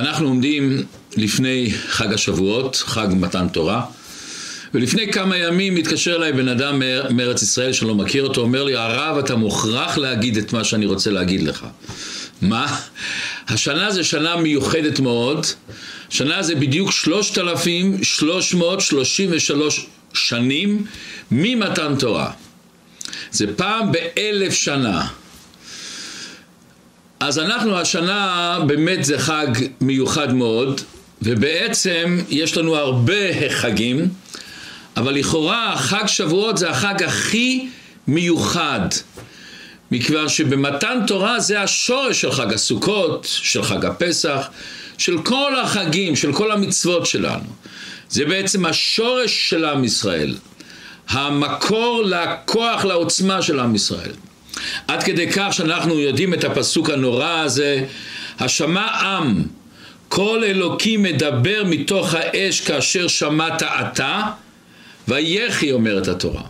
אנחנו עומדים לפני חג השבועות, חג מתן תורה, ולפני כמה ימים מתקשר אליי בן אדם מארץ ישראל שלא מכיר אותו, אומר לי, הרב, אתה מוכרח להגיד את מה שאני רוצה להגיד לך. מה? השנה זה שנה מיוחדת מאוד, שנה זה בדיוק 3,333 שנים ממתן תורה. זה פעם באלף שנה. אז אנחנו השנה באמת זה חג מיוחד מאוד, ובעצם יש לנו הרבה חגים, אבל לכאורה חג שבועות זה החג הכי מיוחד, מכיוון שבמתן תורה זה השורש של חג הסוכות, של חג הפסח, של כל החגים, של כל המצוות שלנו. זה בעצם השורש של עם ישראל, המקור לכוח, לעוצמה של עם ישראל. עד כדי כך שאנחנו יודעים את הפסוק הנורא הזה, השמע עם, כל אלוקים מדבר מתוך האש כאשר שמעת אתה, ויחי אומרת התורה.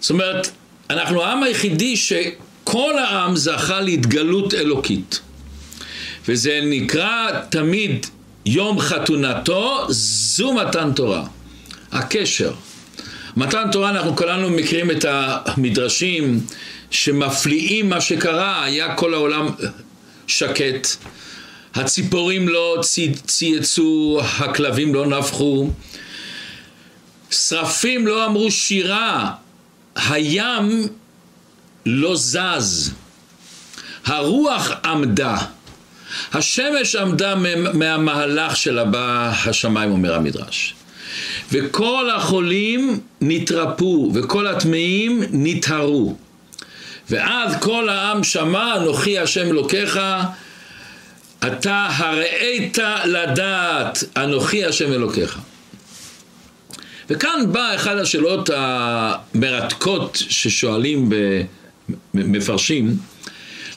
זאת אומרת, אנחנו העם היחידי שכל העם זכה להתגלות אלוקית. וזה נקרא תמיד יום חתונתו, זו מתן תורה. הקשר. מתן תורה, אנחנו כולנו מכירים את המדרשים שמפליאים מה שקרה, היה כל העולם שקט, הציפורים לא צייצו, הכלבים לא נבחו, שרפים לא אמרו שירה, הים לא זז, הרוח עמדה, השמש עמדה מהמהלך שלה בשמיים, אומר המדרש. וכל החולים נתרפו, וכל הטמאים נטהרו. ואז כל העם שמע, אנוכי השם אלוקיך, אתה הראית לדעת, אנוכי השם אלוקיך. וכאן באה אחת השאלות המרתקות ששואלים במפרשים.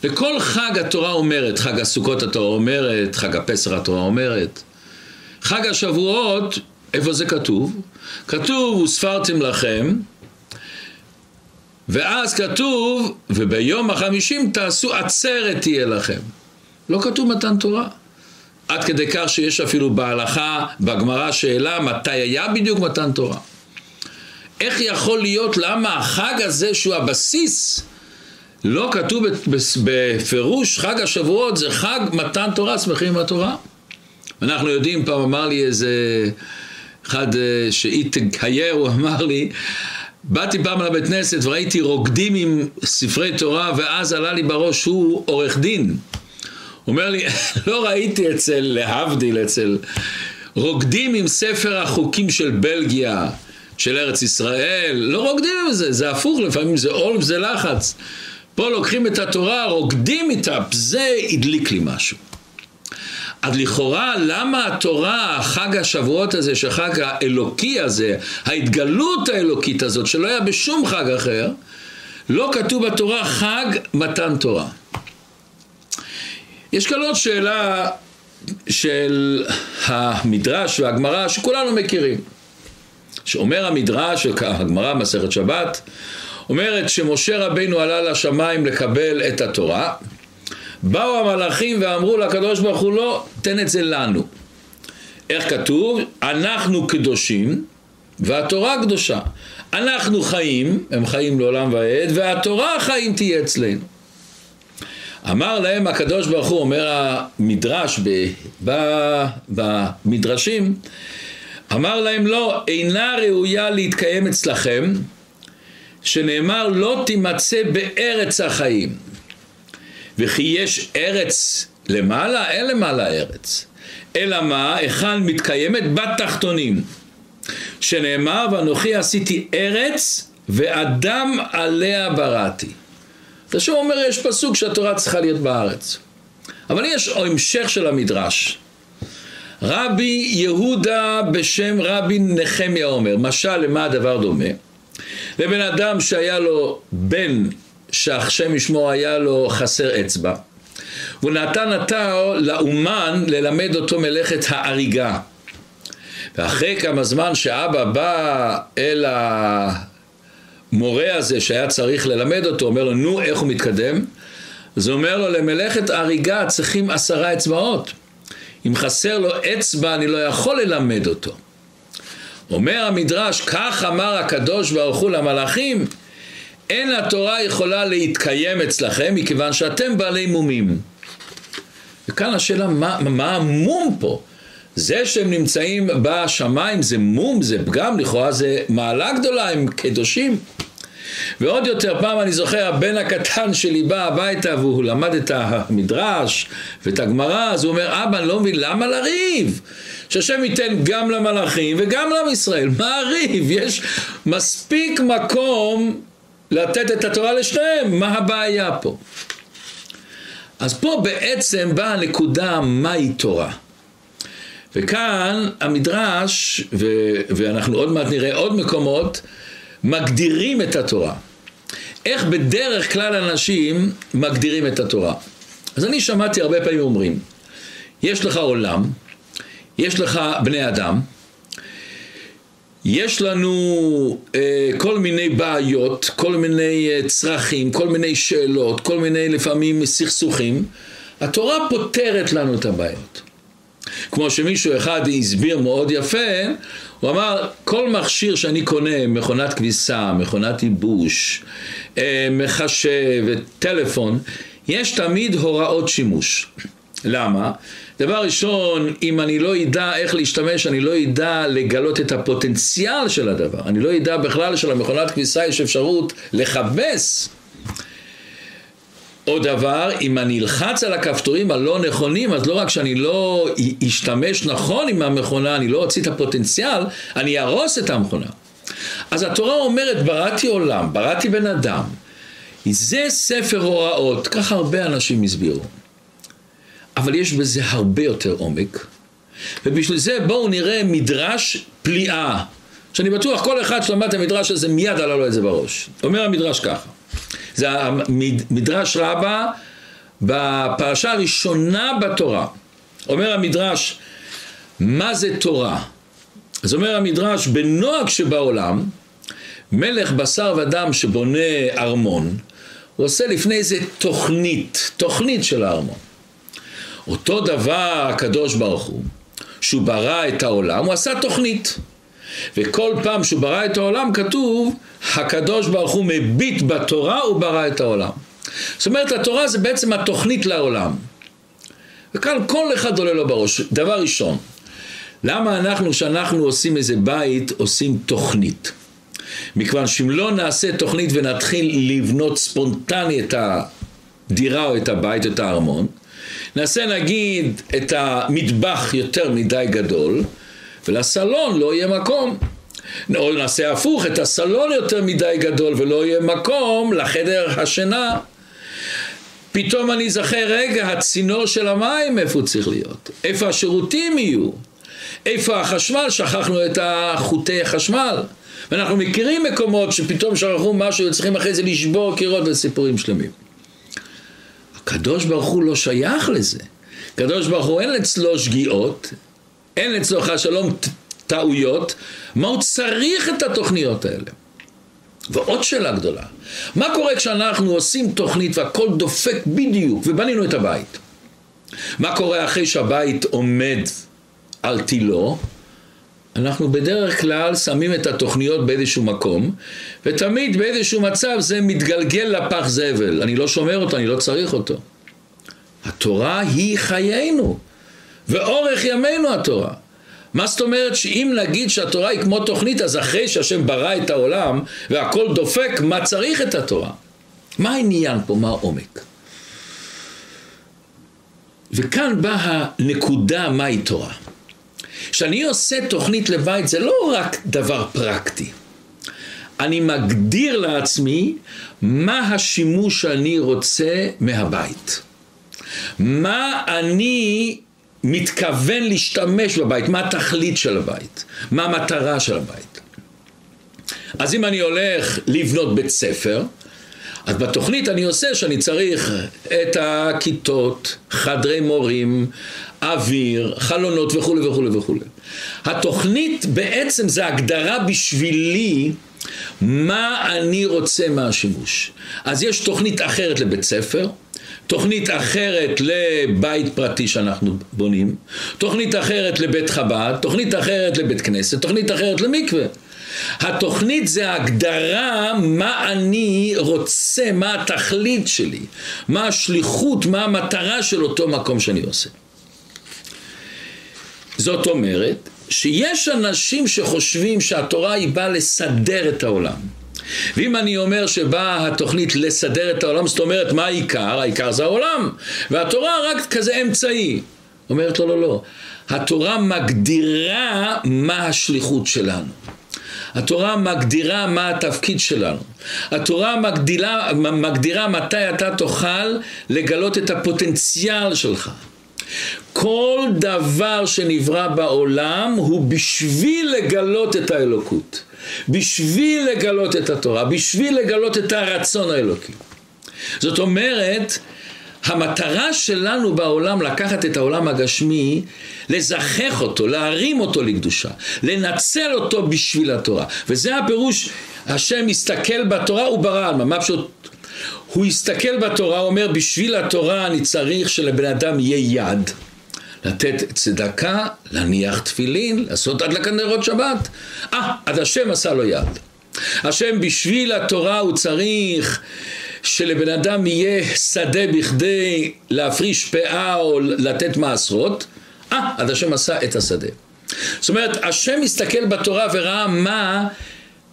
לכל חג התורה אומרת, חג הסוכות התורה אומרת, חג הפסח התורה אומרת. חג השבועות, איפה זה כתוב? כתוב, וספרתם לכם, ואז כתוב, וביום החמישים תעשו עצרת תהיה לכם. לא כתוב מתן תורה. עד כדי כך שיש אפילו בהלכה, בגמרא שאלה, מתי היה בדיוק מתן תורה? איך יכול להיות, למה החג הזה שהוא הבסיס, לא כתוב בפירוש חג השבועות, זה חג מתן תורה, שמחים עם התורה? אנחנו יודעים, פעם אמר לי איזה אחד אה, שהתגייר, הוא אמר לי, באתי פעם לבית כנסת וראיתי רוקדים עם ספרי תורה ואז עלה לי בראש, הוא עורך דין. הוא אומר לי, לא ראיתי אצל, להבדיל, אצל רוקדים עם ספר החוקים של בלגיה, של ארץ ישראל, לא רוקדים עם זה, זה הפוך, לפעמים זה עול וזה לחץ. פה לוקחים את התורה, רוקדים איתה, זה הדליק לי משהו. אז לכאורה, למה התורה, חג השבועות הזה, שחג האלוקי הזה, ההתגלות האלוקית הזאת, שלא היה בשום חג אחר, לא כתוב בתורה חג מתן תורה. יש כאן עוד שאלה של המדרש והגמרא שכולנו מכירים. שאומר המדרש, הגמרא, מסכת שבת, אומרת שמשה רבינו עלה לשמיים לקבל את התורה, באו המלאכים ואמרו לקדוש ברוך הוא לא, תן את זה לנו. איך כתוב? אנחנו קדושים והתורה קדושה. אנחנו חיים, הם חיים לעולם ועד, והתורה החיים תהיה אצלנו. אמר להם הקדוש ברוך הוא, אומר המדרש ב, ב, במדרשים, אמר להם לא, אינה ראויה להתקיים אצלכם, שנאמר לא תימצא בארץ החיים. וכי יש ארץ למעלה, אין למעלה ארץ. אלא מה? היכן מתקיימת? בתחתונים. שנאמר, ואנוכי עשיתי ארץ, ואדם עליה בראתי. ושוב אומר, יש פסוק שהתורה צריכה להיות בארץ. אבל יש המשך של המדרש. רבי יהודה בשם רבי נחמיה אומר, משל למה הדבר דומה? לבן אדם שהיה לו בן שהשם ישמור היה לו חסר אצבע. והוא נתן אותו לאומן ללמד אותו מלאכת האריגה. ואחרי כמה זמן שאבא בא אל המורה הזה שהיה צריך ללמד אותו, אומר לו, נו, איך הוא מתקדם? אז הוא אומר לו, למלאכת האריגה צריכים עשרה אצבעות. אם חסר לו אצבע אני לא יכול ללמד אותו. אומר המדרש, כך אמר הקדוש ברוך הוא למלאכים, אין התורה יכולה להתקיים אצלכם מכיוון שאתם בעלי מומים. וכאן השאלה, מה, מה המום פה? זה שהם נמצאים בשמיים זה מום, זה פגם, לכאורה זה מעלה גדולה, הם קדושים. ועוד יותר, פעם אני זוכר, הבן הקטן שלי בא הביתה והוא למד את המדרש ואת הגמרא, אז הוא אומר, אבא, אני לא מבין, למה לריב? שהשם ייתן גם למלאכים וגם לעם ישראל. מה הריב? יש מספיק מקום לתת את התורה לשניהם, מה הבעיה פה? אז פה בעצם באה הנקודה מהי תורה. וכאן המדרש, ו- ואנחנו עוד מעט נראה עוד מקומות, מגדירים את התורה. איך בדרך כלל אנשים מגדירים את התורה. אז אני שמעתי הרבה פעמים אומרים, יש לך עולם, יש לך בני אדם, יש לנו אה, כל מיני בעיות, כל מיני אה, צרכים, כל מיני שאלות, כל מיני לפעמים סכסוכים. התורה פותרת לנו את הבעיות. כמו שמישהו אחד הסביר מאוד יפה, הוא אמר, כל מכשיר שאני קונה, מכונת כביסה, מכונת ייבוש, אה, מחשב, טלפון, יש תמיד הוראות שימוש. למה? דבר ראשון, אם אני לא אדע איך להשתמש, אני לא אדע לגלות את הפוטנציאל של הדבר. אני לא אדע בכלל שלמכונת כביסה יש אפשרות לכבס. עוד דבר, אם אני אלחץ על הכפתורים הלא נכונים, אז לא רק שאני לא אשתמש נכון עם המכונה, אני לא אוציא את הפוטנציאל, אני אהרוס את המכונה. אז התורה אומרת, בראתי עולם, בראתי בן אדם. זה ספר הוראות, ככה הרבה אנשים הסבירו. אבל יש בזה הרבה יותר עומק, ובשביל זה בואו נראה מדרש פליאה, שאני בטוח כל אחד שלמד את המדרש הזה מיד עלה לו את זה בראש. אומר המדרש ככה, זה המדרש רבה בפרשה הראשונה בתורה. אומר המדרש, מה זה תורה? אז אומר המדרש, בנוהג שבעולם, מלך בשר ודם שבונה ארמון, הוא עושה לפני זה תוכנית, תוכנית של הארמון. אותו דבר הקדוש ברוך הוא, שהוא ברא את העולם, הוא עשה תוכנית. וכל פעם שהוא ברא את העולם כתוב, הקדוש ברוך הוא מביט בתורה, הוא ברא את העולם. זאת אומרת, התורה זה בעצם התוכנית לעולם. וכאן כל אחד עולה לו בראש. דבר ראשון, למה אנחנו, כשאנחנו עושים איזה בית, עושים תוכנית? מכיוון שאם לא נעשה תוכנית ונתחיל לבנות ספונטני את הדירה או את הבית, את הארמון, נעשה נגיד את המטבח יותר מדי גדול, ולסלון לא יהיה מקום. או נעשה הפוך, את הסלון יותר מדי גדול ולא יהיה מקום לחדר השינה. פתאום אני אזכר, רגע, הצינור של המים, איפה הוא צריך להיות? איפה השירותים יהיו? איפה החשמל? שכחנו את החוטי החשמל. ואנחנו מכירים מקומות שפתאום שכחו משהו וצריכים אחרי זה לשבור קירות וסיפורים שלמים. הקדוש ברוך הוא לא שייך לזה. הקדוש ברוך הוא אין אצלו שגיאות, אין אצלו חס שלום טעויות, מה הוא צריך את התוכניות האלה? ועוד שאלה גדולה, מה קורה כשאנחנו עושים תוכנית והכל דופק בדיוק ובנינו את הבית? מה קורה אחרי שהבית עומד על תילו? אנחנו בדרך כלל שמים את התוכניות באיזשהו מקום, ותמיד באיזשהו מצב זה מתגלגל לפח זבל. אני לא שומר אותו, אני לא צריך אותו. התורה היא חיינו, ואורך ימינו התורה. מה זאת אומרת שאם נגיד שהתורה היא כמו תוכנית, אז אחרי שהשם ברא את העולם והכל דופק, מה צריך את התורה? מה העניין פה? מה העומק? וכאן באה הנקודה מהי תורה. כשאני עושה תוכנית לבית זה לא רק דבר פרקטי. אני מגדיר לעצמי מה השימוש שאני רוצה מהבית. מה אני מתכוון להשתמש בבית, מה התכלית של הבית, מה המטרה של הבית. אז אם אני הולך לבנות בית ספר, אז בתוכנית אני עושה שאני צריך את הכיתות, חדרי מורים, אוויר, חלונות וכולי וכולי וכולי. התוכנית בעצם זה הגדרה בשבילי מה אני רוצה מהשימוש. אז יש תוכנית אחרת לבית ספר, תוכנית אחרת לבית פרטי שאנחנו בונים, תוכנית אחרת לבית חב"ד, תוכנית אחרת לבית כנסת, תוכנית אחרת למקווה. התוכנית זה ההגדרה מה אני רוצה, מה התכלית שלי, מה השליחות, מה המטרה של אותו מקום שאני עושה. זאת אומרת שיש אנשים שחושבים שהתורה היא באה לסדר את העולם. ואם אני אומר שבאה התוכנית לסדר את העולם, זאת אומרת מה העיקר? העיקר זה העולם. והתורה רק כזה אמצעי. אומרת לא, לא, לא. התורה מגדירה מה השליחות שלנו. התורה מגדירה מה התפקיד שלנו. התורה מגדירה, מגדירה מתי אתה תוכל לגלות את הפוטנציאל שלך. כל דבר שנברא בעולם הוא בשביל לגלות את האלוקות, בשביל לגלות את התורה, בשביל לגלות את הרצון האלוקי. זאת אומרת, המטרה שלנו בעולם לקחת את העולם הגשמי, לזכח אותו, להרים אותו לקדושה, לנצל אותו בשביל התורה. וזה הפירוש, השם מסתכל בתורה, הוא ברא עלמא. מה פשוט? הוא הסתכל בתורה, הוא אומר, בשביל התורה אני צריך שלבן אדם יהיה יד. לתת צדקה, להניח תפילין, לעשות הדלקת נרות שבת. אה, עד השם עשה לו יד. השם בשביל התורה הוא צריך שלבן אדם יהיה שדה בכדי להפריש פאה או לתת מעשרות. אה, עד השם עשה את השדה. זאת אומרת, השם מסתכל בתורה וראה מה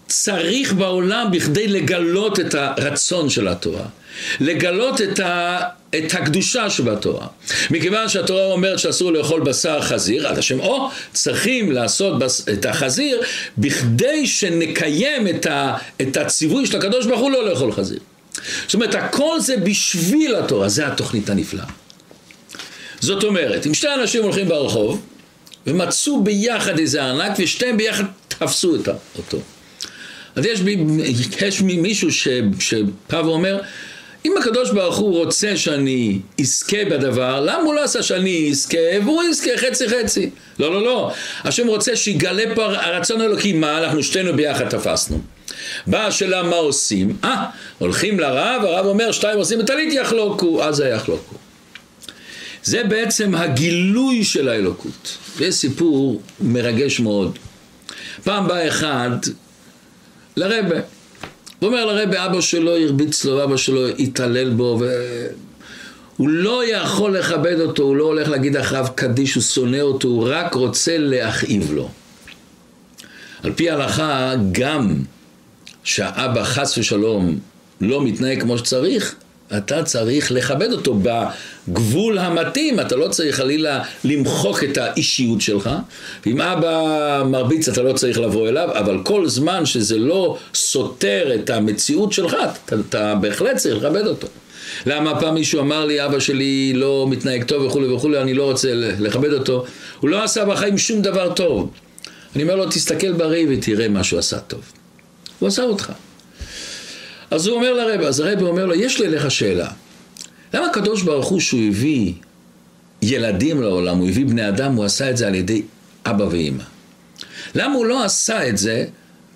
צריך בעולם בכדי לגלות את הרצון של התורה. לגלות את, ה, את הקדושה שבתורה. מכיוון שהתורה אומרת שאסור לאכול בשר חזיר, עד השם, או צריכים לעשות בס, את החזיר בכדי שנקיים את, ה, את הציווי של הקדוש ברוך הוא לא לאכול חזיר. זאת אומרת, הכל זה בשביל התורה, זה התוכנית הנפלאה. זאת אומרת, אם שתי אנשים הולכים ברחוב ומצאו ביחד איזה ענק ושתיהם ביחד תפסו אותו. אז יש, יש מישהו שבא ואומר, אם הקדוש ברוך הוא רוצה שאני אזכה בדבר, למה הוא לא עשה שאני אזכה והוא יזכה חצי חצי? לא, לא, לא. השם רוצה שיגלה פה הרצון האלוקי, מה אנחנו שתינו ביחד תפסנו. באה השאלה מה עושים? אה, הולכים לרב, הרב אומר שתיים עושים בטלית יחלוקו, אז יחלוקו. זה בעצם הגילוי של האלוקות. זה סיפור מרגש מאוד. פעם בא אחד לרבה. הוא אומר לרבה, אבא שלו הרביץ לו, אבא שלו התעלל בו, והוא לא יכול לכבד אותו, הוא לא הולך להגיד אחריו קדיש, הוא שונא אותו, הוא רק רוצה להכאיב לו. על פי ההלכה, גם שהאבא חס ושלום לא מתנהג כמו שצריך, אתה צריך לכבד אותו בגבול המתאים, אתה לא צריך חלילה למחוק את האישיות שלך, ואם אבא מרביץ אתה לא צריך לבוא אליו, אבל כל זמן שזה לא סותר את המציאות שלך, אתה, אתה בהחלט צריך לכבד אותו. למה פעם מישהו אמר לי, אבא שלי לא מתנהג טוב וכולי וכולי, אני לא רוצה לכבד אותו. הוא לא עשה בחיים שום דבר טוב. אני אומר לו, תסתכל בראי ותראה מה שהוא עשה טוב. הוא עשה אותך. אז הוא אומר לרב, אז הרב אומר לו, יש לי אליך שאלה. למה הקדוש ברוך הוא שהוא הביא ילדים לעולם, הוא הביא בני אדם, הוא עשה את זה על ידי אבא ואימא? למה הוא לא עשה את זה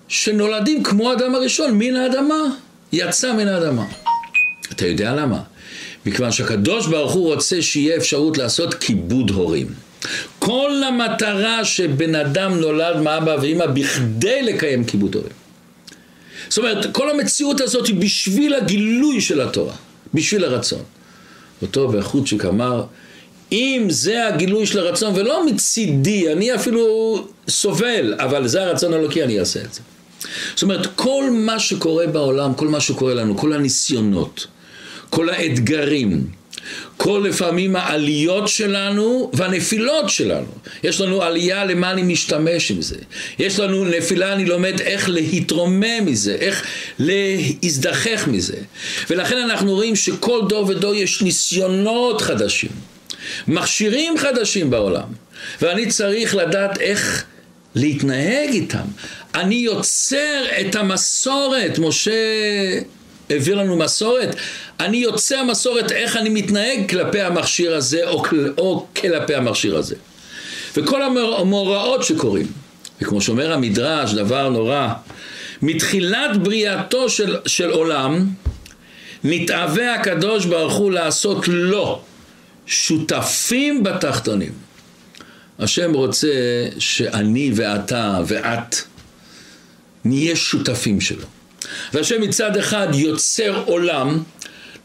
שנולדים כמו האדם הראשון, מן האדמה? יצא מן האדמה. אתה יודע למה? מכיוון שהקדוש ברוך הוא רוצה שיהיה אפשרות לעשות כיבוד הורים. כל המטרה שבן אדם נולד מאבא ואימא בכדי לקיים כיבוד הורים. זאת אומרת, כל המציאות הזאת היא בשביל הגילוי של התורה, בשביל הרצון. אותו והחוצ'יק אמר, אם זה הגילוי של הרצון, ולא מצידי, אני אפילו סובל, אבל זה הרצון האלוקי, אני אעשה את זה. זאת אומרת, כל מה שקורה בעולם, כל מה שקורה לנו, כל הניסיונות, כל האתגרים, כל לפעמים העליות שלנו והנפילות שלנו. יש לנו עלייה למה אני משתמש עם זה. יש לנו נפילה, אני לומד איך להתרומם מזה, איך להזדחך מזה. ולכן אנחנו רואים שכל דור ודור יש ניסיונות חדשים, מכשירים חדשים בעולם, ואני צריך לדעת איך להתנהג איתם. אני יוצר את המסורת, משה העביר לנו מסורת, אני יוצא המסורת איך אני מתנהג כלפי המכשיר הזה או, או כלפי המכשיר הזה. וכל המאורעות שקורים, וכמו שאומר המדרש, דבר נורא, מתחילת בריאתו של, של עולם, מתאווה הקדוש ברוך הוא לעשות לו שותפים בתחתונים. השם רוצה שאני ואתה ואת נהיה שותפים שלו. והשם מצד אחד יוצר עולם,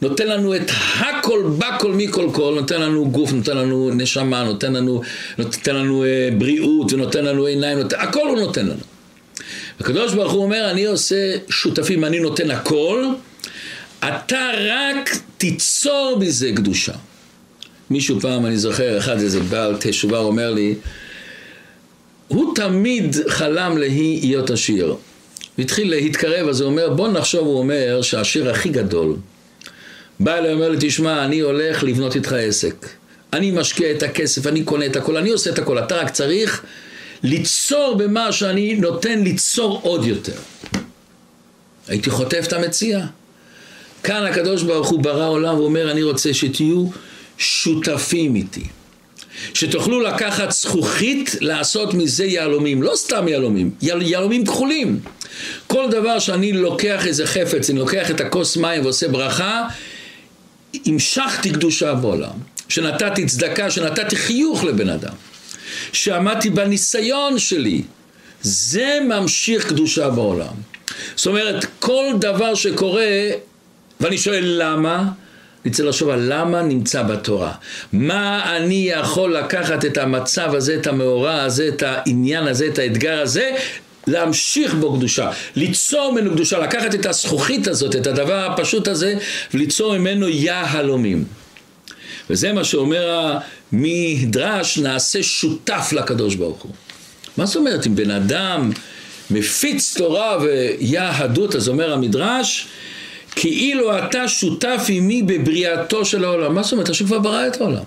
נותן לנו את הכל בכל מכל כל, נותן לנו גוף, נותן לנו נשמה, נותן לנו, נותן לנו אה, בריאות ונותן לנו עיניים, נותן, הכל הוא נותן לנו. הקדוש ברוך הוא אומר, אני עושה שותפים, אני נותן הכל, אתה רק תיצור בזה קדושה. מישהו פעם, אני זוכר, אחד איזה בעל תשובה אומר לי, הוא תמיד חלם להיות עשיר. והתחיל להתקרב, אז הוא אומר, בוא נחשוב, הוא אומר, שהשיר הכי גדול. בא אליי, אומר לי, תשמע, אני הולך לבנות איתך עסק. אני משקיע את הכסף, אני קונה את הכל, אני עושה את הכל, אתה רק צריך ליצור במה שאני נותן ליצור עוד יותר. הייתי חוטף את המציע. כאן הקדוש ברוך הוא ברא עולם ואומר, אני רוצה שתהיו שותפים איתי. שתוכלו לקחת זכוכית, לעשות מזה יהלומים, לא סתם יהלומים, יהלומים כחולים. כל דבר שאני לוקח איזה חפץ, אני לוקח את הכוס מים ועושה ברכה, המשכתי קדושה בעולם, שנתתי צדקה, שנתתי חיוך לבן אדם, שעמדתי בניסיון שלי, זה ממשיך קדושה בעולם. זאת אומרת, כל דבר שקורה, ואני שואל למה, צריך לחשוב על למה נמצא בתורה. מה אני יכול לקחת את המצב הזה, את המאורע הזה, את העניין הזה, את האתגר הזה, להמשיך בו קדושה, ליצור ממנו קדושה, לקחת את הזכוכית הזאת, את הדבר הפשוט הזה, וליצור ממנו יהלומים. וזה מה שאומר המדרש, נעשה שותף לקדוש ברוך הוא. מה זאת אומרת, אם בן אדם מפיץ תורה ויהדות, אז אומר המדרש, כאילו אתה שותף עימי בבריאתו של העולם. מה זאת אומרת? השם כבר ברא את העולם.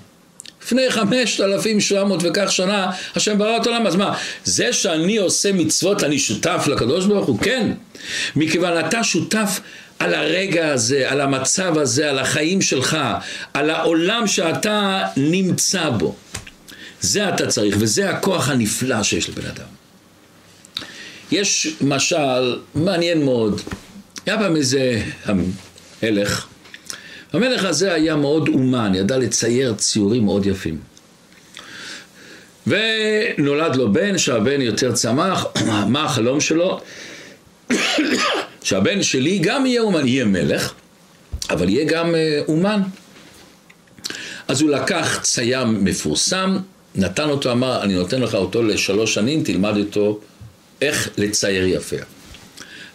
לפני חמשת אלפים שבע מאות וכך שנה, השם ברא את העולם. אז מה, זה שאני עושה מצוות, אני שותף לקדוש ברוך הוא? כן. מכיוון אתה שותף על הרגע הזה, על המצב הזה, על החיים שלך, על העולם שאתה נמצא בו. זה אתה צריך, וזה הכוח הנפלא שיש לבן אדם. יש משל מעניין מאוד. היה פעם איזה המלך, המלך הזה היה מאוד אומן, ידע לצייר ציורים מאוד יפים. ונולד לו בן, שהבן יותר צמח, מה החלום שלו? שהבן שלי גם יהיה אומן, יהיה מלך, אבל יהיה גם אה, אומן. אז הוא לקח צייר מפורסם, נתן אותו, אמר, אני נותן לך אותו לשלוש שנים, תלמד אותו איך לצייר יפה.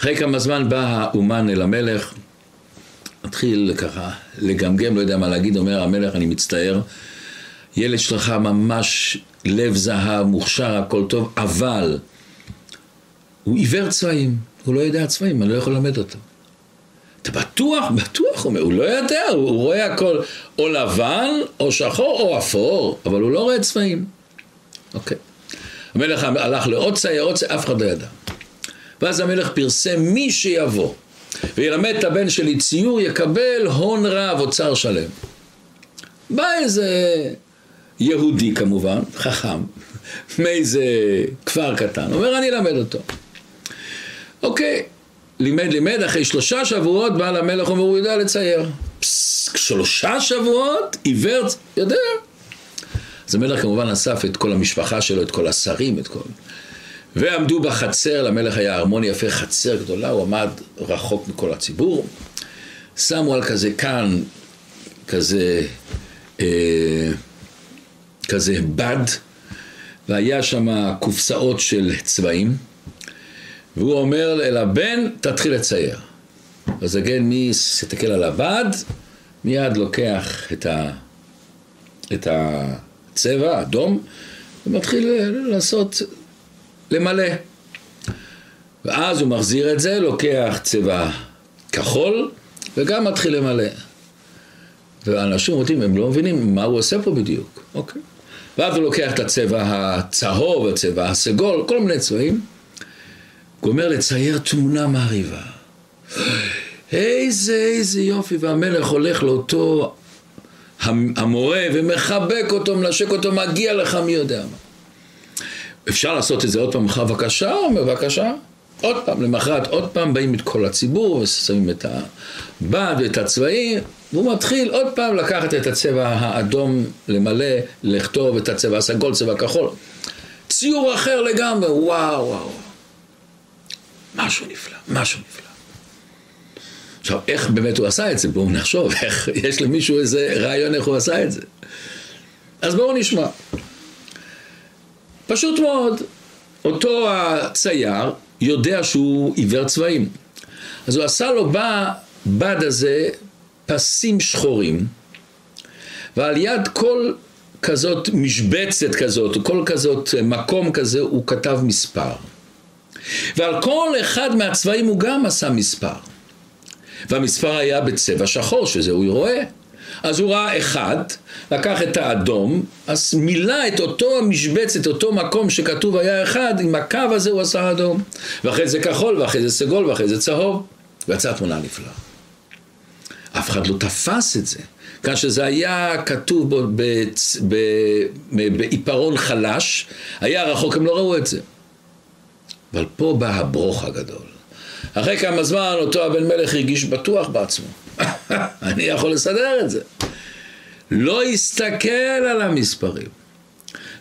אחרי כמה זמן בא האומן אל המלך, מתחיל ככה לגמגם, לא יודע מה להגיד, אומר המלך, אני מצטער, ילד שלך ממש לב זהב, מוכשר, הכל טוב, אבל הוא עיוור צבעים, הוא לא יודע צבעים, אני לא יכול ללמד אותו. אתה בטוח? בטוח, הוא אומר, הוא לא יודע, הוא רואה הכל או לבן, או שחור, או אפור, אבל הוא לא רואה צבעים. אוקיי. המלך הלך לעוד צייר, עוד צייר, אף אחד לא ידע. ואז המלך פרסם מי שיבוא וילמד את הבן שלי ציור יקבל הון רב, אוצר שלם. בא איזה יהודי כמובן, חכם, מאיזה כפר קטן, אומר אני אלמד אותו. אוקיי, לימד לימד, אחרי שלושה שבועות בא למלך אומר הוא יודע לצייר. פסס, שלושה שבועות, עיוור, יודע. אז המלך כמובן אסף את כל המשפחה שלו, את כל השרים, את כל... ועמדו בחצר, למלך היה ארמון יפה, חצר גדולה, הוא עמד רחוק מכל הציבור. שמו על כזה כאן, כזה, אה, כזה בד, והיה שם קופסאות של צבעים, והוא אומר אל הבן, תתחיל לצייר. אז הגן מי מסתכל על הבד, מיד לוקח את, ה, את הצבע, האדום, ומתחיל לעשות למלא. ואז הוא מחזיר את זה, לוקח צבע כחול, וגם מתחיל למלא. ואנשים אומרים, הם לא מבינים מה הוא עושה פה בדיוק, אוקיי. ואז הוא לוקח את הצבע הצהוב, הצבע הסגול, כל מיני צבעים, גומר לצייר תמונה מרהיבה. איזה, איזה יופי, והמלך הולך לאותו המורה ומחבק אותו, מנשק אותו, מגיע לך מי יודע מה. אפשר לעשות את זה עוד פעם, בבקשה, בבקשה. עוד פעם, למחרת עוד פעם באים את כל הציבור ושמים את הבד ואת הצבעים והוא מתחיל עוד פעם לקחת את הצבע האדום, למלא, לכתוב את הצבע הסגול, צבע כחול. ציור אחר לגמרי, וואו וואו. משהו נפלא, משהו נפלא. עכשיו, איך באמת הוא עשה את זה? בואו נחשוב, איך, יש למישהו איזה רעיון איך הוא עשה את זה. אז בואו נשמע. פשוט מאוד, אותו הצייר יודע שהוא עיוור צבעים. אז הוא עשה לו בבד הזה פסים שחורים, ועל יד כל כזאת משבצת כזאת, כל כזאת מקום כזה, הוא כתב מספר. ועל כל אחד מהצבעים הוא גם עשה מספר. והמספר היה בצבע שחור, שזה הוא רואה. אז הוא ראה אחד, לקח את האדום, אז מילא את אותו המשבצת, אותו מקום שכתוב היה אחד, עם הקו הזה הוא עשה אדום. ואחרי זה כחול, ואחרי זה סגול, ואחרי זה צהוב. ויצאה תמונה נפלאה. אף אחד לא תפס את זה. כאשר זה היה כתוב בעיפרון חלש, היה רחוק, הם לא ראו את זה. אבל פה בא הברוך הגדול. אחרי כמה זמן אותו הבן מלך הרגיש בטוח בעצמו. אני יכול לסדר את זה. לא הסתכל על המספרים,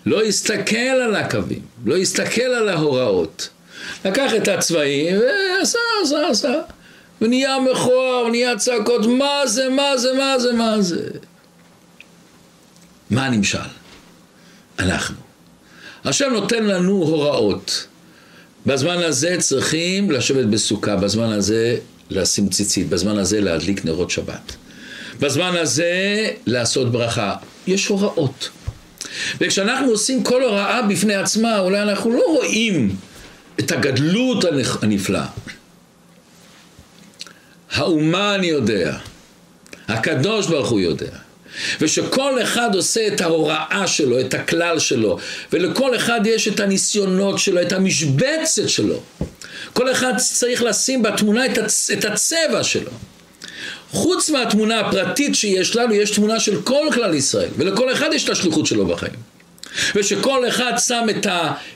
לא הסתכל על הקווים, לא הסתכל על ההוראות. לקח את הצבעים ועשה, עשה, עשה. ונהיה מכוער, ונהיה צעקות, מה זה, מה זה, מה זה, מה זה. מה הנמשל? אנחנו. השם נותן לנו הוראות. בזמן הזה צריכים לשבת בסוכה, בזמן הזה לשים ציצית, בזמן הזה להדליק נרות שבת. בזמן הזה לעשות ברכה. יש הוראות. וכשאנחנו עושים כל הוראה בפני עצמה, אולי אנחנו לא רואים את הגדלות הנפלאה. האומה אני יודע, הקדוש ברוך הוא יודע. ושכל אחד עושה את ההוראה שלו, את הכלל שלו, ולכל אחד יש את הניסיונות שלו, את המשבצת שלו. כל אחד צריך לשים בתמונה את, הצ... את הצבע שלו. חוץ מהתמונה הפרטית שיש לנו, יש תמונה של כל כלל ישראל, ולכל אחד יש את השליחות שלו בחיים. ושכל אחד שם את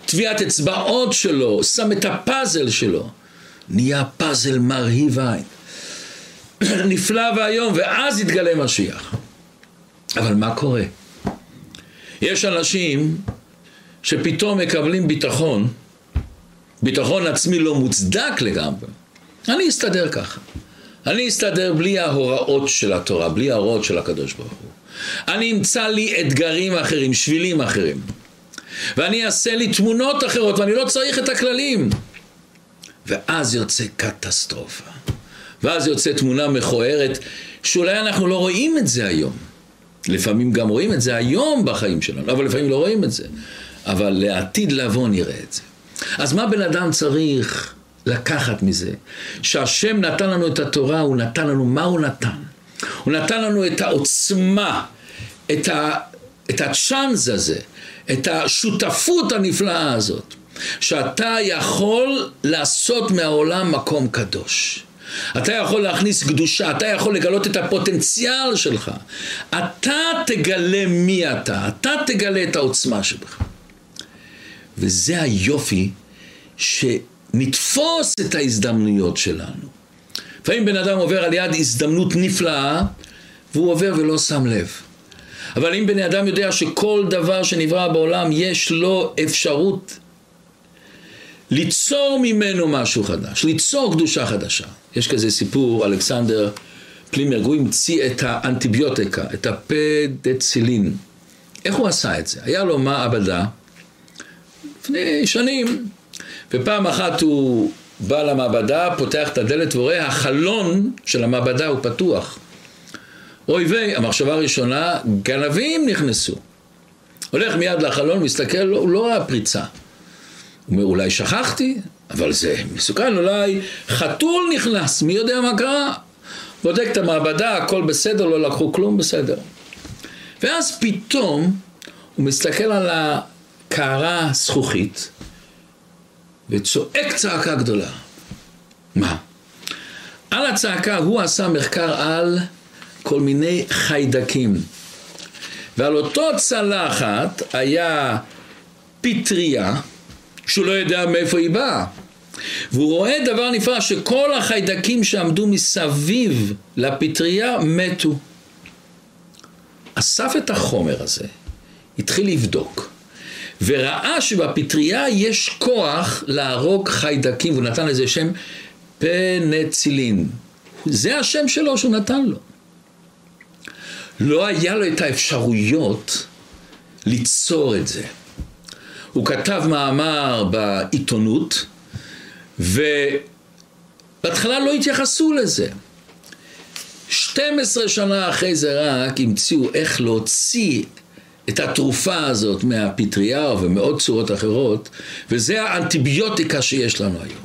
טביעת אצבעות שלו, שם את הפאזל שלו, נהיה פאזל מרהיב עין. נפלא ואיום, ואז יתגלה משיח. אבל מה קורה? יש אנשים שפתאום מקבלים ביטחון, ביטחון עצמי לא מוצדק לגמרי. אני אסתדר ככה. אני אסתדר בלי ההוראות של התורה, בלי ההוראות של הקדוש ברוך הוא. אני אמצא לי אתגרים אחרים, שבילים אחרים. ואני אעשה לי תמונות אחרות, ואני לא צריך את הכללים. ואז יוצא קטסטרופה. ואז יוצא תמונה מכוערת, שאולי אנחנו לא רואים את זה היום. לפעמים גם רואים את זה היום בחיים שלנו, אבל לפעמים לא רואים את זה. אבל לעתיד לבוא נראה את זה. אז מה בן אדם צריך לקחת מזה? שהשם נתן לנו את התורה, הוא נתן לנו, מה הוא נתן? הוא נתן לנו את העוצמה, את, ה, את הצ'אנס הזה, את השותפות הנפלאה הזאת, שאתה יכול לעשות מהעולם מקום קדוש. אתה יכול להכניס קדושה, אתה יכול לגלות את הפוטנציאל שלך. אתה תגלה מי אתה, אתה תגלה את העוצמה שלך. וזה היופי שנתפוס את ההזדמנויות שלנו. לפעמים בן אדם עובר על יד הזדמנות נפלאה והוא עובר ולא שם לב. אבל אם בן אדם יודע שכל דבר שנברא בעולם יש לו אפשרות ליצור ממנו משהו חדש, ליצור קדושה חדשה. יש כזה סיפור, אלכסנדר פלימר, הוא המציא את האנטיביוטיקה, את הפדצילין. איך הוא עשה את זה? היה לו מעבדה לפני שנים, ופעם אחת הוא בא למעבדה, פותח את הדלת ורואה, החלון של המעבדה הוא פתוח. אוי ויי, המחשבה הראשונה, גנבים נכנסו. הולך מיד לחלון, מסתכל, הוא לא ראה פריצה. הוא אומר, אולי שכחתי, אבל זה מסוכן, אולי חתול נכנס, מי יודע מה קרה? בודק את המעבדה, הכל בסדר, לא לקחו כלום, בסדר. ואז פתאום הוא מסתכל על הקערה הזכוכית וצועק צעקה גדולה. מה? על הצעקה הוא עשה מחקר על כל מיני חיידקים. ועל אותו צלחת היה פטריה שהוא לא יודע מאיפה היא באה. והוא רואה דבר נפלא שכל החיידקים שעמדו מסביב לפטריה מתו. אסף את החומר הזה, התחיל לבדוק, וראה שבפטריה יש כוח להרוג חיידקים, והוא נתן לזה שם פנצילין. זה השם שלו שהוא נתן לו. לא היה לו את האפשרויות ליצור את זה. הוא כתב מאמר בעיתונות, ובהתחלה לא התייחסו לזה. 12 שנה אחרי זה רק המציאו איך להוציא את התרופה הזאת מהפטריה ומעוד צורות אחרות, וזה האנטיביוטיקה שיש לנו היום.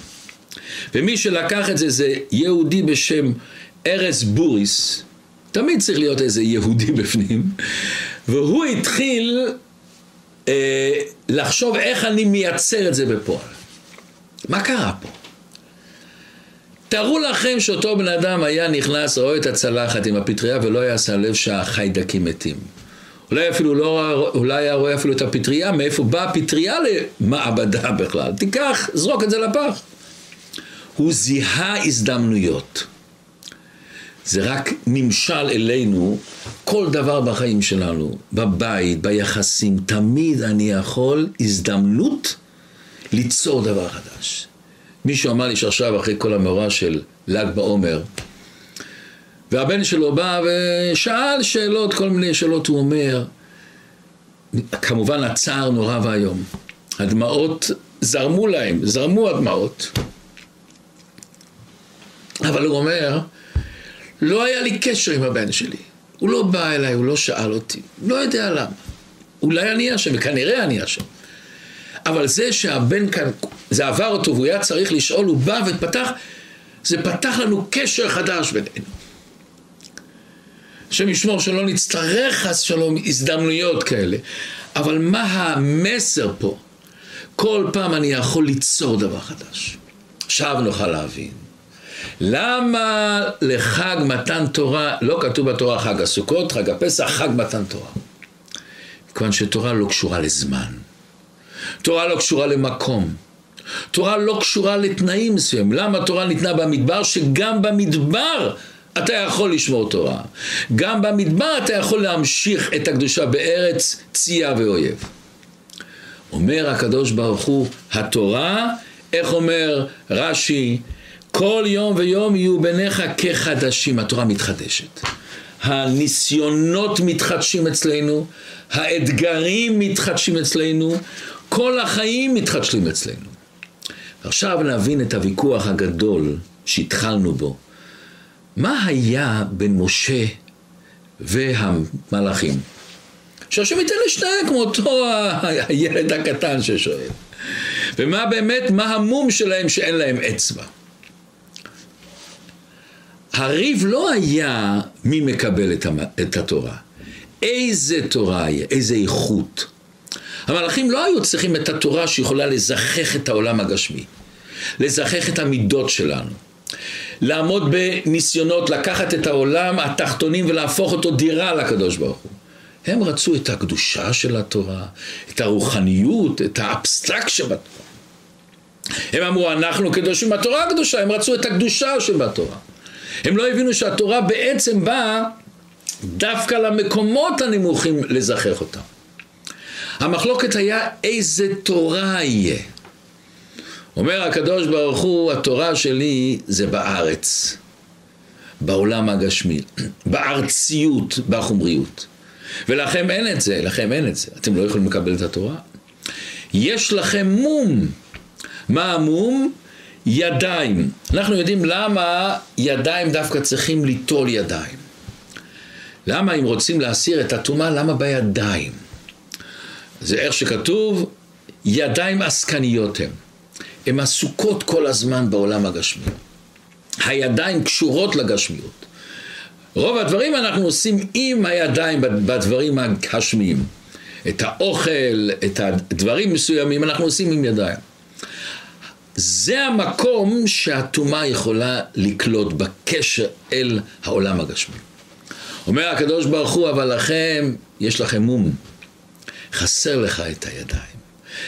ומי שלקח את זה זה יהודי בשם ארז בוריס, תמיד צריך להיות איזה יהודי בפנים, והוא התחיל אה, לחשוב איך אני מייצר את זה בפועל. מה קרה פה? תארו לכם שאותו בן אדם היה נכנס, רואה את הצלחת עם הפטריה ולא היה שם לב שהחיידקים מתים. אולי אפילו לא, אולי היה רואה אפילו את הפטריה, מאיפה באה הפטריה למעבדה בכלל. תיקח, זרוק את זה לפח. הוא זיהה הזדמנויות. זה רק נמשל אלינו, כל דבר בחיים שלנו, בבית, ביחסים, תמיד אני יכול הזדמנות ליצור דבר חדש. מישהו אמר לי שעכשיו אחרי כל המאורע של ל"ג בעומר, והבן שלו בא ושאל שאלות, כל מיני שאלות, הוא אומר, כמובן הצער נורא ואיום. הדמעות זרמו להם, זרמו הדמעות. אבל הוא אומר, לא היה לי קשר עם הבן שלי. הוא לא בא אליי, הוא לא שאל אותי. לא יודע למה. אולי אני אשם, וכנראה אני אשם. אבל זה שהבן כאן, זה עבר אותו והוא היה צריך לשאול, הוא בא ופתח, זה פתח לנו קשר חדש בינינו. השם ישמור שלא נצטרך חס שלום הזדמנויות כאלה. אבל מה המסר פה? כל פעם אני יכול ליצור דבר חדש. עכשיו נוכל להבין. למה לחג מתן תורה, לא כתוב בתורה חג הסוכות, חג הפסח, חג מתן תורה? כיוון שתורה לא קשורה לזמן. תורה לא קשורה למקום. תורה לא קשורה לתנאים מסוימים. למה תורה ניתנה במדבר? שגם במדבר אתה יכול לשמור תורה. גם במדבר אתה יכול להמשיך את הקדושה בארץ צייה ואויב. אומר הקדוש ברוך הוא, התורה, איך אומר רש"י, כל יום ויום יהיו ביניך כחדשים, התורה מתחדשת. הניסיונות מתחדשים אצלנו, האתגרים מתחדשים אצלנו, כל החיים מתחדשים אצלנו. עכשיו נבין את הוויכוח הגדול שהתחלנו בו. מה היה בין משה והמלאכים? שהשם ייתן לשניהם כמו אותו הילד הקטן ששואל. ומה באמת, מה המום שלהם שאין להם אצבע? הריב לא היה מי מקבל את התורה, איזה תורה היה, איזה איכות. המלאכים לא היו צריכים את התורה שיכולה לזכך את העולם הגשמי, לזכך את המידות שלנו. לעמוד בניסיונות לקחת את העולם התחתונים ולהפוך אותו דירה לקדוש ברוך הוא. הם רצו את הקדושה של התורה, את הרוחניות, את האבסטרקט שבתורה. הם אמרו, אנחנו קדושים בתורה הקדושה, הם רצו את הקדושה שבתורה. הם לא הבינו שהתורה בעצם באה דווקא למקומות הנמוכים לזכח אותם. המחלוקת היה איזה תורה יהיה. אומר הקדוש ברוך הוא, התורה שלי זה בארץ, בעולם הגשמי, בארציות, בחומריות. ולכם אין את זה, לכם אין את זה, אתם לא יכולים לקבל את התורה. יש לכם מום. מה המום? ידיים. אנחנו יודעים למה ידיים דווקא צריכים ליטול ידיים. למה אם רוצים להסיר את הטומאה, למה בידיים? זה איך שכתוב, ידיים עסקניות הן. הן עסוקות כל הזמן בעולם הגשמי. הידיים קשורות לגשמיות. רוב הדברים אנחנו עושים עם הידיים בדברים הגשמיים. את האוכל, את הדברים מסוימים, אנחנו עושים עם ידיים. זה המקום שהטומאה יכולה לקלוט בקשר אל העולם הגשמי. אומר הקדוש ברוך הוא, אבל לכם, יש לכם מום. חסר לך את הידיים.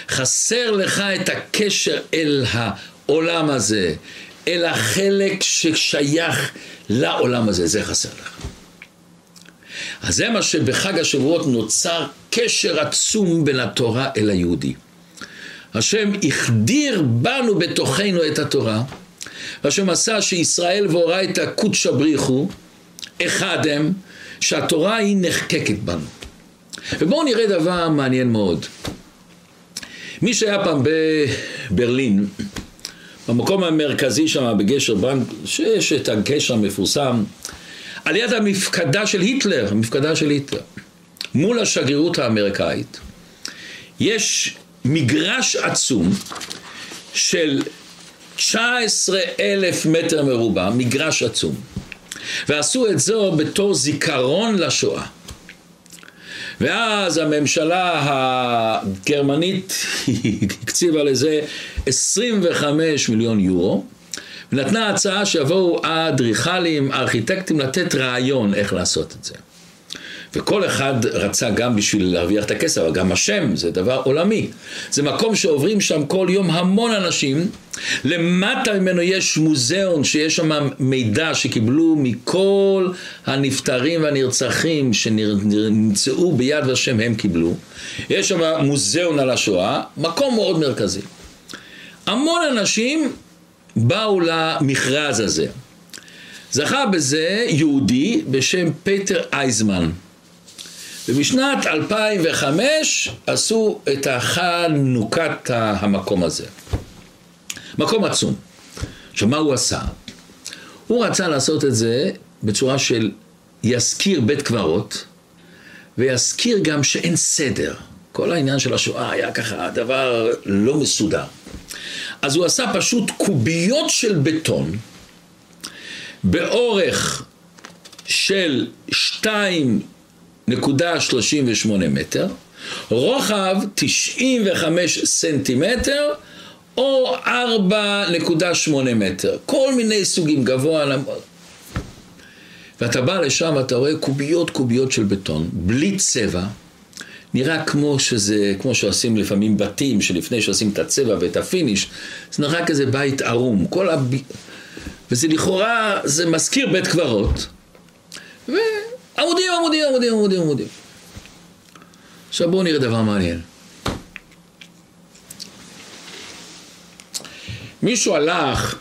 חסר לך את הקשר אל העולם הזה, אלא חלק ששייך לעולם הזה, זה חסר לך. אז זה מה שבחג השבועות נוצר קשר עצום בין התורה אל היהודי. השם החדיר בנו בתוכנו את התורה, והשם עשה שישראל ואורייתא קודשא בריחו, אחד הם, שהתורה היא נחקקת בנו. ובואו נראה דבר מעניין מאוד. מי שהיה פעם בברלין, במקום המרכזי שם, בגשר ברנק, שיש את הגשר המפורסם, על יד המפקדה של היטלר, המפקדה של היטלר, מול השגרירות האמריקאית, יש מגרש עצום של 19 אלף מטר מרובע, מגרש עצום. ועשו את זו בתור זיכרון לשואה. ואז הממשלה הגרמנית הקציבה לזה 25 מיליון יורו, ונתנה הצעה שיבואו האדריכלים, הארכיטקטים לתת רעיון איך לעשות את זה. וכל אחד רצה גם בשביל להרוויח את הכסף, אבל גם השם זה דבר עולמי. זה מקום שעוברים שם כל יום המון אנשים. למטה ממנו יש מוזיאון שיש שם מידע שקיבלו מכל הנפטרים והנרצחים שנמצאו ביד ושם הם קיבלו. יש שם מוזיאון על השואה, מקום מאוד מרכזי. המון אנשים באו למכרז הזה. זכה בזה יהודי בשם פטר אייזמן. ובשנת 2005 עשו את החנוכת המקום הזה. מקום עצום. עכשיו מה הוא עשה? הוא רצה לעשות את זה בצורה של יזכיר בית קברות ויזכיר גם שאין סדר. כל העניין של השואה היה ככה דבר לא מסודר. אז הוא עשה פשוט קוביות של בטון באורך של שתיים נקודה שלושים ושמונה מטר, רוחב תשעים וחמש סנטימטר או ארבע נקודה שמונה מטר, כל מיני סוגים, גבוה, ואתה בא לשם ואתה רואה קוביות קוביות של בטון, בלי צבע, נראה כמו שזה, כמו שעושים לפעמים בתים, שלפני שעושים את הצבע ואת הפיניש, זה נראה כזה בית ערום, כל הב... וזה לכאורה, זה מזכיר בית קברות, ועמודים, עמודים, עמודים, עמודים, עמודים. עכשיו בואו נראה דבר מעניין. מישהו הלך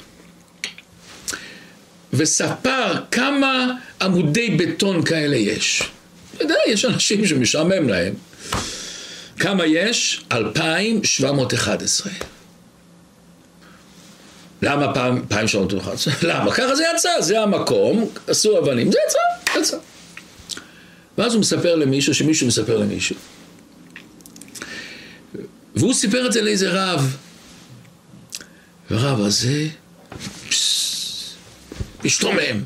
וספר כמה עמודי בטון כאלה יש. אתה יודע, יש אנשים שמשעמם להם. כמה יש? 2,711. למה פעם, 2,711? למה? ככה זה יצא, זה המקום, עשו אבנים, זה יצא, יצא. ואז הוא מספר למישהו, שמישהו מספר למישהו. והוא סיפר את זה לאיזה רב. והרב הזה, משתומם.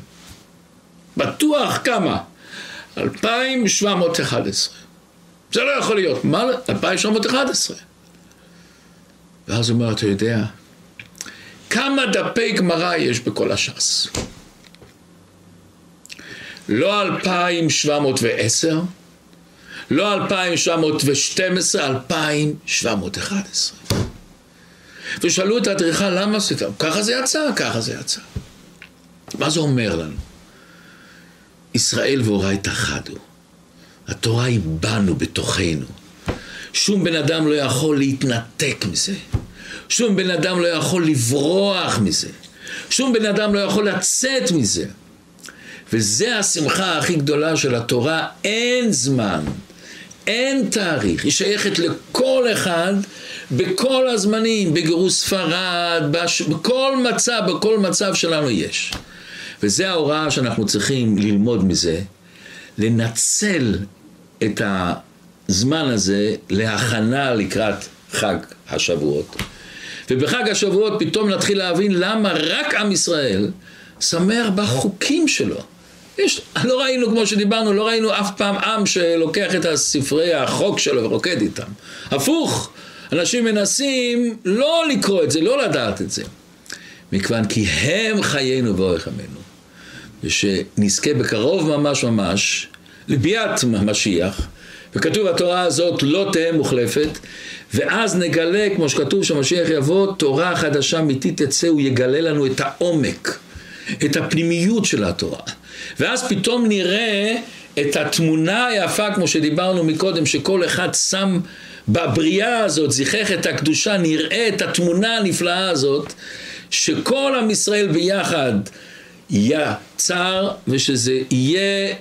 בטוח כמה? 2,711. זה לא יכול להיות. מה? 2,711. ואז הוא אומר, אתה יודע, כמה דפי גמרא יש בכל הש"ס? לא 2,710, לא 2,712, 2,711. ושאלו את האדריכל למה עשית? ככה זה יצא, ככה זה יצא. מה זה אומר לנו? ישראל ואורייתא חדו. התורה היא בנו, בתוכנו. שום בן אדם לא יכול להתנתק מזה. שום בן אדם לא יכול לברוח מזה. שום בן אדם לא יכול לצאת מזה. וזה השמחה הכי גדולה של התורה, אין זמן, אין תאריך, היא שייכת לכל אחד בכל הזמנים, בגירוש ספרד, בש... בכל מצב, בכל מצב שלנו יש. וזה ההוראה שאנחנו צריכים ללמוד מזה, לנצל את הזמן הזה להכנה לקראת חג השבועות. ובחג השבועות פתאום נתחיל להבין למה רק עם ישראל שמח בחוקים שלו. יש, לא ראינו, כמו שדיברנו, לא ראינו אף פעם עם שלוקח את הספרי החוק שלו ורוקד איתם. הפוך, אנשים מנסים לא לקרוא את זה, לא לדעת את זה. מכיוון כי הם חיינו ואורך עמנו. ושנזכה בקרוב ממש ממש לביאת משיח, וכתוב התורה הזאת לא תהא מוחלפת, ואז נגלה, כמו שכתוב שהמשיח יבוא, תורה חדשה אמיתית תצא, הוא יגלה לנו את העומק, את הפנימיות של התורה. ואז פתאום נראה את התמונה היפה, כמו שדיברנו מקודם, שכל אחד שם בבריאה הזאת, זיכך את הקדושה, נראה את התמונה הנפלאה הזאת, שכל עם ישראל ביחד יצר, ושזה יהיה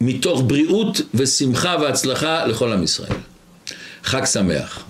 מתוך בריאות ושמחה והצלחה לכל עם ישראל. חג שמח.